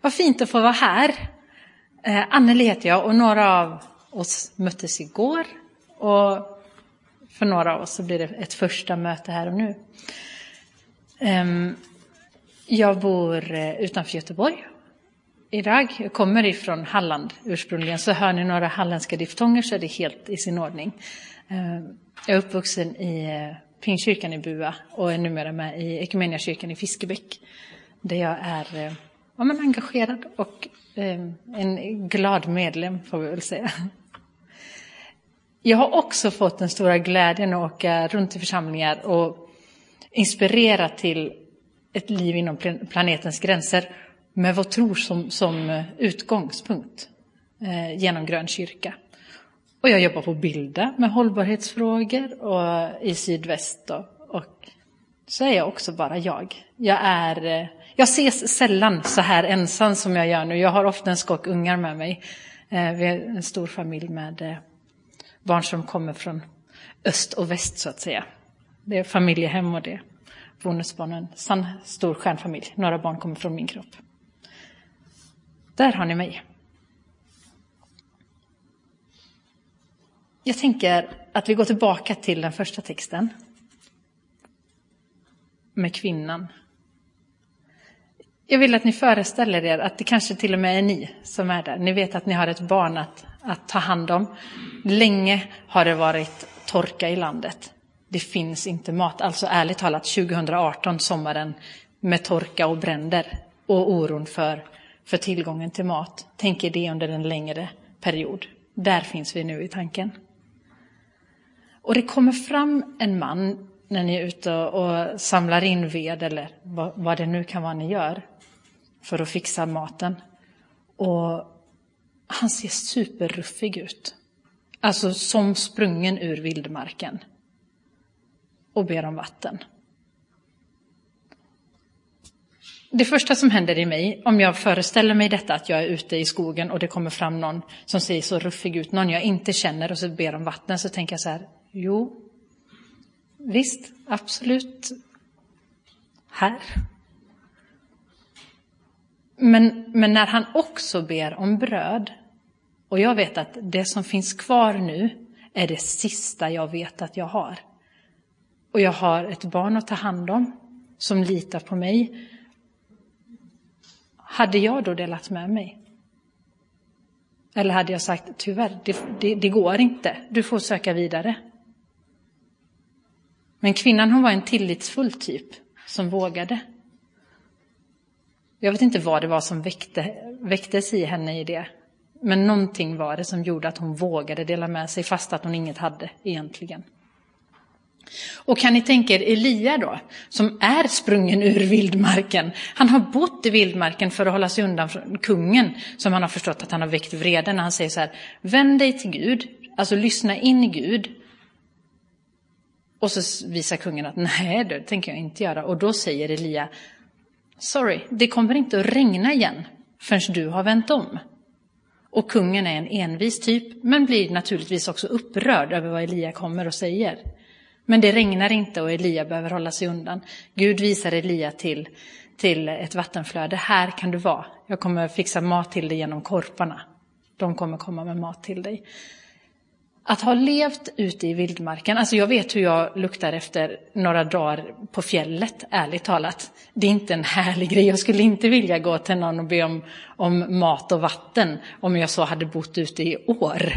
Vad fint att få vara här. Eh, Anneli heter jag och några av oss möttes igår. Och för några av oss så blir det ett första möte här och nu. Eh, jag bor eh, utanför Göteborg idag. Jag kommer ifrån Halland ursprungligen, så hör ni några halländska diftonger så är det helt i sin ordning. Ehm, jag är uppvuxen i eh, Pingstkyrkan i Bua och är numera med i Equmeniakyrkan i Fiskebäck, där jag är eh, ja, men engagerad och eh, en glad medlem, får vi väl säga. Jag har också fått den stora glädjen att åka runt i församlingar och inspirera till ett liv inom planetens gränser med vår tro som, som eh, utgångspunkt eh, genom Grön kyrka. Och jag jobbar på Bilda med hållbarhetsfrågor och eh, i Sydväst. Och, och så är jag också bara jag. Jag, är, eh, jag ses sällan så här ensam som jag gör nu. Jag har ofta en skock ungar med mig. Eh, vi är en stor familj med eh, barn som kommer från öst och väst så att säga. Det är familjehem och det bonusbarnen, sann stor stjärnfamilj. Några barn kommer från min kropp. Där har ni mig. Jag tänker att vi går tillbaka till den första texten. Med kvinnan. Jag vill att ni föreställer er att det kanske till och med är ni som är där. Ni vet att ni har ett barn att, att ta hand om. Länge har det varit torka i landet. Det finns inte mat. Alltså ärligt talat 2018, sommaren med torka och bränder och oron för för tillgången till mat. Tänk er det under en längre period. Där finns vi nu i tanken. Och det kommer fram en man när ni är ute och samlar in ved eller vad det nu kan vara ni gör för att fixa maten. Och han ser superruffig ut. Alltså som sprungen ur vildmarken. Och ber om vatten. Det första som händer i mig, om jag föreställer mig detta, att jag är ute i skogen och det kommer fram någon som ser så ruffig ut, någon jag inte känner och så ber om vatten, så tänker jag så här, jo, visst, absolut, här. Men, men när han också ber om bröd, och jag vet att det som finns kvar nu är det sista jag vet att jag har. Och jag har ett barn att ta hand om som litar på mig hade jag då delat med mig? Eller hade jag sagt, tyvärr, det, det, det går inte, du får söka vidare. Men kvinnan hon var en tillitsfull typ som vågade. Jag vet inte vad det var som väckte, väcktes i henne i det. Men någonting var det som gjorde att hon vågade dela med sig fast att hon inget hade egentligen. Och kan ni tänka er Elia då, som är sprungen ur vildmarken. Han har bott i vildmarken för att hålla sig undan från kungen, som han har förstått att han har väckt vrede när han säger så här, vänd dig till Gud, alltså lyssna in i Gud. Och så visar kungen att nej, det tänker jag inte göra. Och då säger Elia, sorry, det kommer inte att regna igen förrän du har vänt om. Och kungen är en envis typ, men blir naturligtvis också upprörd över vad Elia kommer och säger. Men det regnar inte och Elia behöver hålla sig undan. Gud visar Elia till, till ett vattenflöde. Här kan du vara. Jag kommer fixa mat till dig genom korparna. De kommer komma med mat till dig. Att ha levt ute i vildmarken, alltså jag vet hur jag luktar efter några dagar på fjället, ärligt talat. Det är inte en härlig grej. Jag skulle inte vilja gå till någon och be om, om mat och vatten om jag så hade bott ute i år.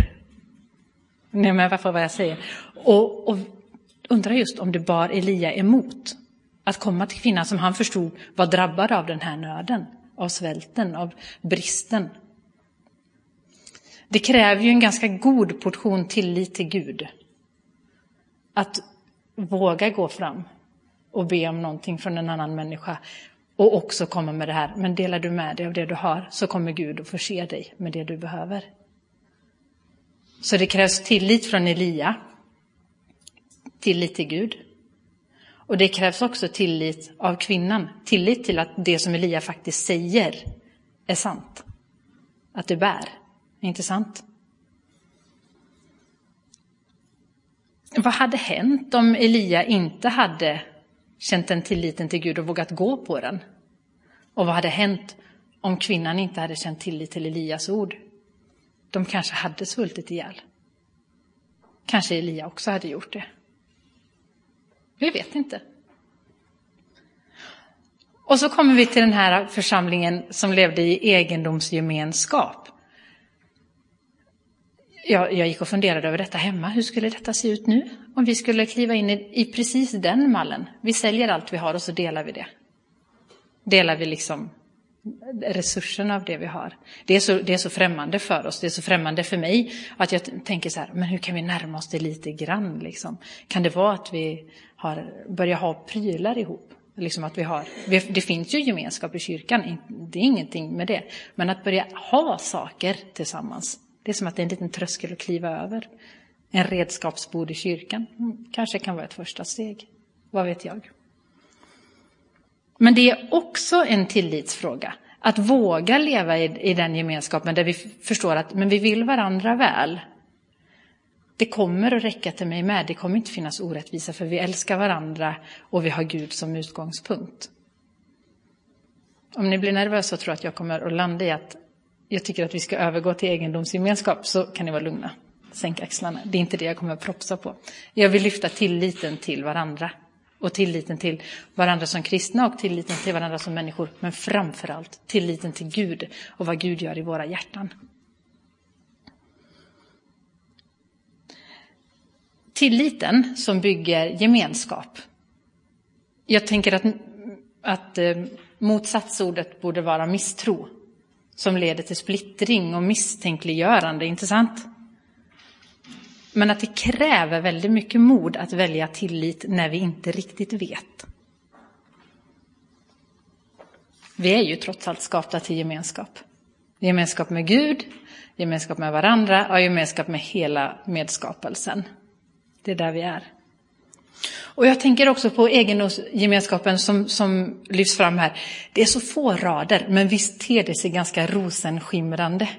Ni med varför vad jag säger? Och, och undrar just om det bar Elia emot att komma till kvinnan som han förstod var drabbad av den här nöden, av svälten, av bristen. Det kräver ju en ganska god portion tillit till Gud. Att våga gå fram och be om någonting från en annan människa och också komma med det här. Men delar du med dig av det du har så kommer Gud att förse dig med det du behöver. Så det krävs tillit från Elia tillit till Gud. Och det krävs också tillit av kvinnan, tillit till att det som Elia faktiskt säger är sant. Att det bär, inte sant? Vad hade hänt om Elia inte hade känt den tilliten till Gud och vågat gå på den? Och vad hade hänt om kvinnan inte hade känt tillit till Elias ord. De kanske hade svultit ihjäl. Kanske Elia också hade gjort det. Vi vet inte. Och så kommer vi till den här församlingen som levde i egendomsgemenskap. Jag, jag gick och funderade över detta hemma. Hur skulle detta se ut nu? Om vi skulle kliva in i, i precis den mallen. Vi säljer allt vi har och så delar vi det. Delar vi liksom resurserna av det vi har. Det är, så, det är så främmande för oss, det är så främmande för mig att jag tänker så här, men hur kan vi närma oss det lite grann? Liksom? Kan det vara att vi har, börjar ha prylar ihop? Liksom att vi har, det finns ju gemenskap i kyrkan, det är ingenting med det. Men att börja ha saker tillsammans, det är som att det är en liten tröskel att kliva över. En redskapsbord i kyrkan kanske kan vara ett första steg. Vad vet jag? Men det är också en tillitsfråga. Att våga leva i, i den gemenskapen där vi förstår att men vi vill varandra väl. Det kommer att räcka till mig med. Det kommer inte finnas orättvisa för vi älskar varandra och vi har Gud som utgångspunkt. Om ni blir nervösa och tror att jag kommer att landa i att jag tycker att vi ska övergå till egendomsgemenskap så kan ni vara lugna. Sänk axlarna. Det är inte det jag kommer att propsa på. Jag vill lyfta tilliten till varandra och tilliten till varandra som kristna och tilliten till varandra som människor. Men framför allt tilliten till Gud och vad Gud gör i våra hjärtan. Tilliten som bygger gemenskap. Jag tänker att, att eh, motsatsordet borde vara misstro som leder till splittring och misstänkliggörande, inte sant? Men att det kräver väldigt mycket mod att välja tillit när vi inte riktigt vet. Vi är ju trots allt skapta till gemenskap. Gemenskap med Gud, gemenskap med varandra och gemenskap med hela medskapelsen. Det är där vi är. Och jag tänker också på egendomsgemenskapen som, som lyfts fram här. Det är så få rader, men visst ter det sig ganska rosenskimrande.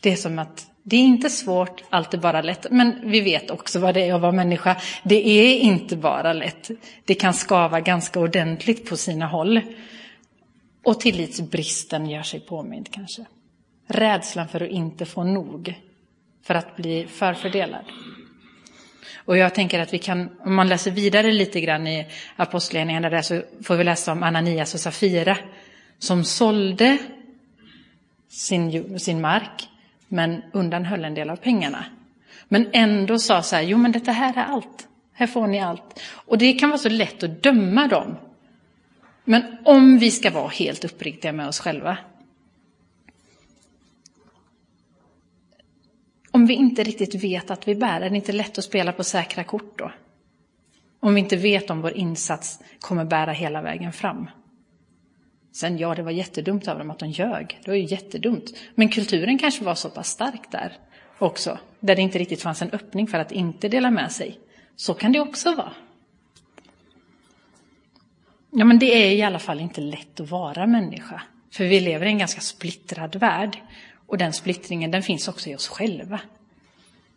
Det är som att det är inte svårt, allt är bara lätt. Men vi vet också vad det är att vara människa. Det är inte bara lätt. Det kan skava ganska ordentligt på sina håll. Och tillitsbristen gör sig påmind kanske. Rädslan för att inte få nog. För att bli förfördelad. Och jag tänker att vi kan, om man läser vidare lite grann i Apostlagärningarna där så får vi läsa om Ananias och Safira som sålde sin, sin mark men undanhöll en del av pengarna. Men ändå sa så här, jo men detta här är allt, här får ni allt. Och det kan vara så lätt att döma dem. Men om vi ska vara helt uppriktiga med oss själva. Om vi inte riktigt vet att vi bär, är det inte lätt att spela på säkra kort då? Om vi inte vet om vår insats kommer bära hela vägen fram. Sen ja, det var jättedumt av dem att de ljög. Det var ju jättedumt. Men kulturen kanske var så pass stark där också, där det inte riktigt fanns en öppning för att inte dela med sig. Så kan det också vara. Ja, men det är i alla fall inte lätt att vara människa. För vi lever i en ganska splittrad värld. Och den splittringen, den finns också i oss själva.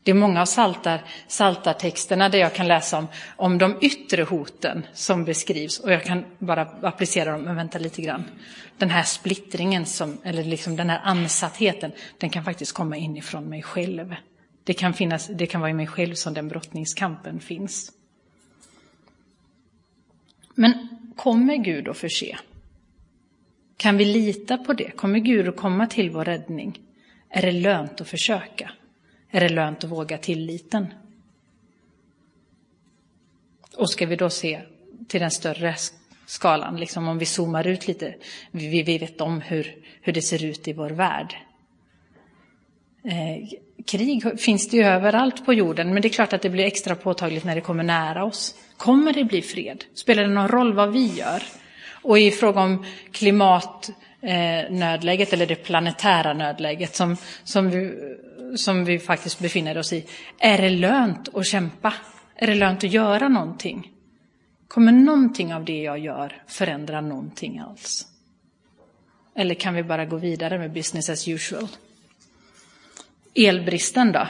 Det är många av saltar, saltartexterna där jag kan läsa om, om de yttre hoten som beskrivs. Och jag kan bara applicera dem, men vänta lite grann. Den här splittringen, som, eller liksom den här ansattheten, den kan faktiskt komma inifrån mig själv. Det kan, finnas, det kan vara i mig själv som den brottningskampen finns. Men kommer Gud att förse? Kan vi lita på det? Kommer Gud att komma till vår räddning? Är det lönt att försöka? är det lönt att våga tilliten. Och ska vi då se till den större skalan, liksom om vi zoomar ut lite, vi, vi vet om hur, hur det ser ut i vår värld. Eh, krig finns det ju överallt på jorden, men det är klart att det blir extra påtagligt när det kommer nära oss. Kommer det bli fred? Spelar det någon roll vad vi gör? Och i fråga om klimatnödläget, eh, eller det planetära nödläget som, som vi som vi faktiskt befinner oss i. Är det lönt att kämpa? Är det lönt att göra någonting? Kommer någonting av det jag gör förändra någonting alls? Eller kan vi bara gå vidare med business as usual? Elbristen då?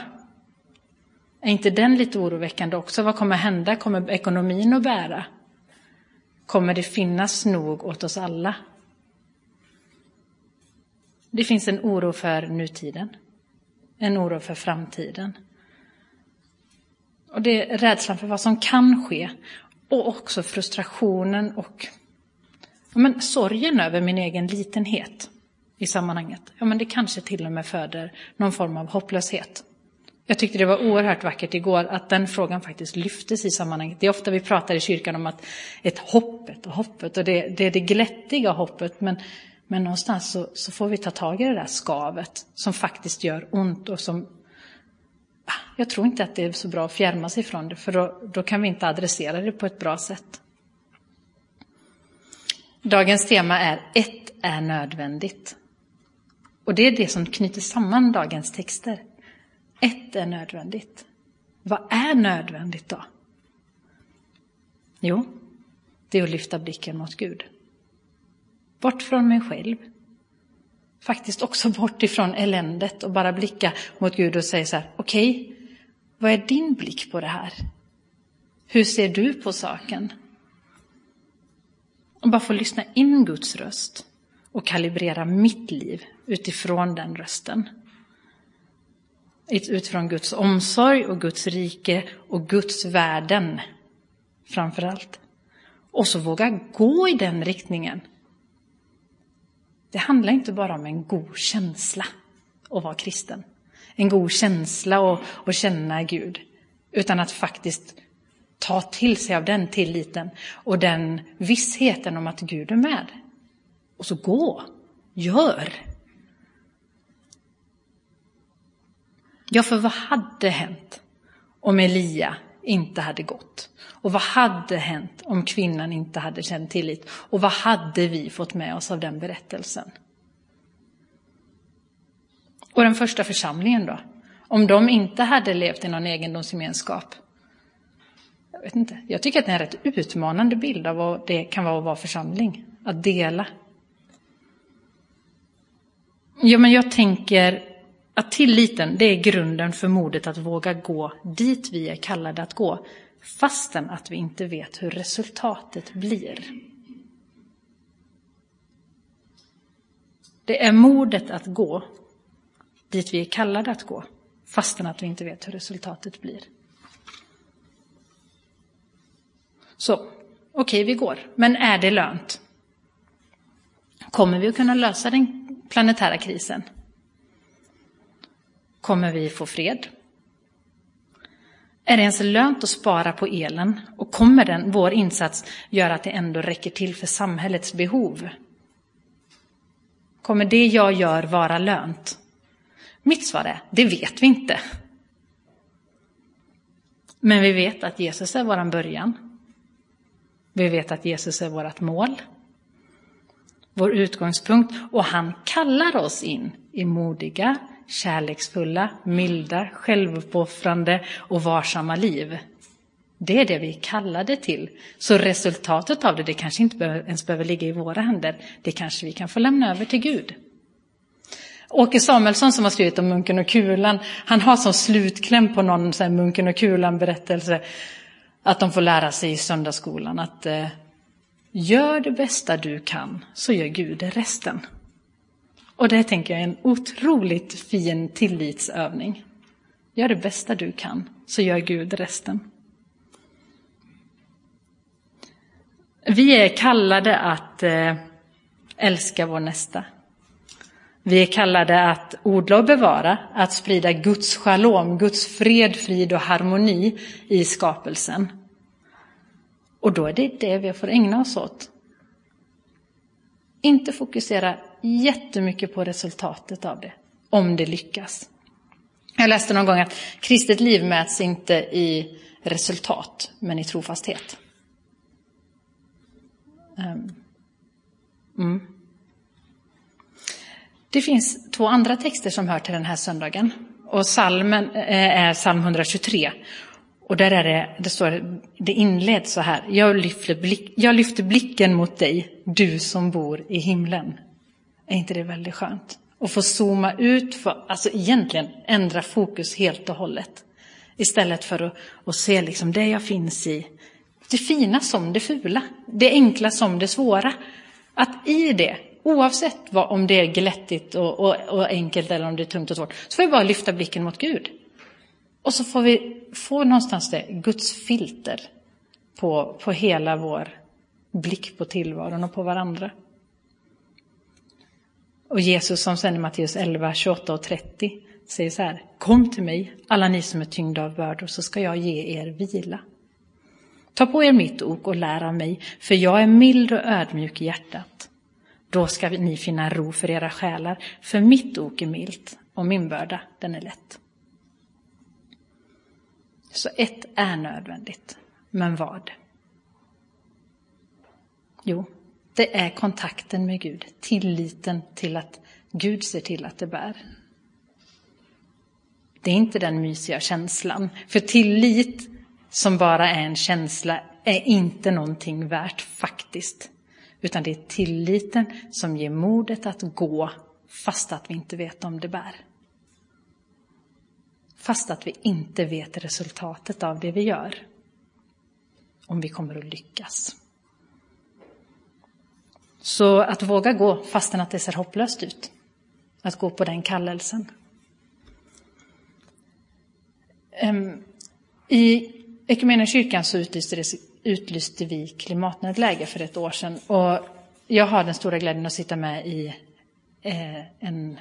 Är inte den lite oroväckande också? Vad kommer hända? Kommer ekonomin att bära? Kommer det finnas nog åt oss alla? Det finns en oro för nutiden, en oro för framtiden. Och det är rädslan för vad som kan ske och också frustrationen och men, sorgen över min egen litenhet i sammanhanget. Ja, men det kanske till och med föder någon form av hopplöshet. Jag tyckte det var oerhört vackert igår att den frågan faktiskt lyftes i sammanhanget. Det är ofta vi pratar i kyrkan om att ett hoppet och hoppet och det, det är det glättiga hoppet. Men, men någonstans så, så, får vi ta tag i det där skavet som faktiskt gör ont och som ah, jag tror inte att det är så bra att fjärma sig från det, för då, då kan vi inte adressera det på ett bra sätt. Dagens tema är ett är nödvändigt. Och det är det som knyter samman dagens texter. Ett är nödvändigt. Vad är nödvändigt då? Jo, det är att lyfta blicken mot Gud. Bort från mig själv. Faktiskt också bort ifrån eländet och bara blicka mot Gud och säga så här, okej, okay, vad är din blick på det här? Hur ser du på saken? Och bara få lyssna in Guds röst och kalibrera mitt liv utifrån den rösten. Utifrån Guds omsorg och Guds rike och Guds värden framför allt. Och så våga gå i den riktningen. Det handlar inte bara om en god känsla att vara kristen. En god känsla och, och känna Gud. Utan att faktiskt ta till sig av den tilliten och den vissheten om att Gud är med. Och så gå, gör. Ja, för vad hade hänt om Elia inte hade gått? Och vad hade hänt om kvinnan inte hade känt tillit? Och vad hade vi fått med oss av den berättelsen? Och den första församlingen då? Om de inte hade levt i någon egendomsgemenskap? Jag vet inte. Jag tycker att det är en rätt utmanande bild av vad det kan vara att vara församling. Att dela. Ja, men jag tänker att tilliten, det är grunden för modet att våga gå dit vi är kallade att gå, fastän att vi inte vet hur resultatet blir. Det är modet att gå dit vi är kallade att gå, fastän att vi inte vet hur resultatet blir. Så, okej, okay, vi går. Men är det lönt? Kommer vi att kunna lösa den planetära krisen? Kommer vi få fred? Är det ens lönt att spara på elen? Och kommer den, vår insats göra att det ändå räcker till för samhällets behov? Kommer det jag gör vara lönt? Mitt svar är, det vet vi inte. Men vi vet att Jesus är vår början. Vi vet att Jesus är vårt mål, vår utgångspunkt och han kallar oss in i modiga, kärleksfulla, milda, självuppoffrande och varsamma liv. Det är det vi är kallade till. Så resultatet av det, det kanske inte ens behöver ligga i våra händer. Det kanske vi kan få lämna över till Gud. Åke Samuelsson som har skrivit om Munken och Kulan, han har som slutkläm på någon så Munken och Kulan-berättelse att de får lära sig i söndagsskolan att eh, gör det bästa du kan så gör Gud resten. Och det tänker jag är en otroligt fin tillitsövning. Gör det bästa du kan, så gör Gud resten. Vi är kallade att eh, älska vår nästa. Vi är kallade att odla och bevara, att sprida Guds shalom, Guds fred, frid och harmoni i skapelsen. Och då är det det vi får ägna oss åt. Inte fokusera jättemycket på resultatet av det, om det lyckas. Jag läste någon gång att kristet liv mäts inte i resultat, men i trofasthet. Ehm. Mm. Det finns två andra texter som hör till den här söndagen. Och salmen eh, är psalm 123. Och där är det, det står, det inleds så här. Jag lyfter, blick, jag lyfter blicken mot dig, du som bor i himlen. Är inte det väldigt skönt? Att få zooma ut, för, alltså egentligen ändra fokus helt och hållet. Istället för att, att se liksom det jag finns i, det fina som det fula, det enkla som det svåra. Att i det, Oavsett vad, om det är glättigt och, och, och, enkelt eller om det är tungt och svårt, så får vi bara lyfta blicken mot Gud. Och så får vi få någonstans det, Guds filter på, på hela vår blick på tillvaron och på varandra. Och Jesus som sen i Matteus 11, 28 och 30 säger så här, kom till mig, alla ni som är tyngda av bördor, så ska jag ge er vila. Ta på er mitt ok och lär av mig, för jag är mild och ödmjuk i hjärtat. Då ska ni finna ro för era själar, för mitt ok är milt och min börda, den är lätt. Så ett är nödvändigt, men vad? Jo, det är kontakten med Gud, tilliten till att Gud ser till att det bär. Det är inte den mysiga känslan, för tillit som bara är en känsla är inte någonting värt faktiskt. Utan det är tilliten som ger modet att gå fast att vi inte vet om det bär. Fast att vi inte vet resultatet av det vi gör. Om vi kommer att lyckas. Så att våga gå fastän att det ser hopplöst ut. Att gå på den kallelsen. Ehm, I Equmeniakyrkan så utlyste, utlyste vi klimatnödläge för ett år sedan. Och jag har den stora glädjen att sitta med i eh, en,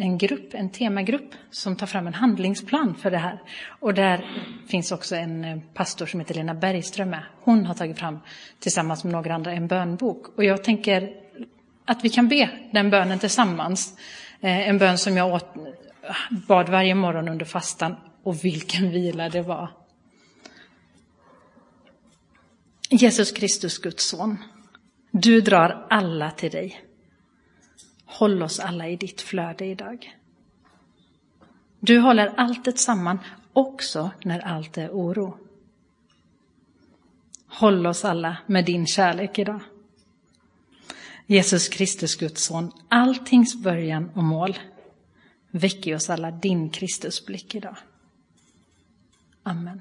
en grupp, en temagrupp som tar fram en handlingsplan för det här. Och där finns också en eh, pastor som heter Lena Bergström med. Hon har tagit fram tillsammans med några andra en bönbok. Och jag tänker att vi kan be den bönen tillsammans. Eh, en bön som jag åt, eh, bad varje morgon under fastan. Och vilken vila det var. Jesus Kristus, Guds son, du drar alla till dig. Håll oss alla i ditt flöde idag. Du håller alltet samman, också när allt är oro. Håll oss alla med din kärlek idag. Jesus Kristus, Guds son, alltings början och mål. Väck i oss alla din Kristusblick idag. Amen.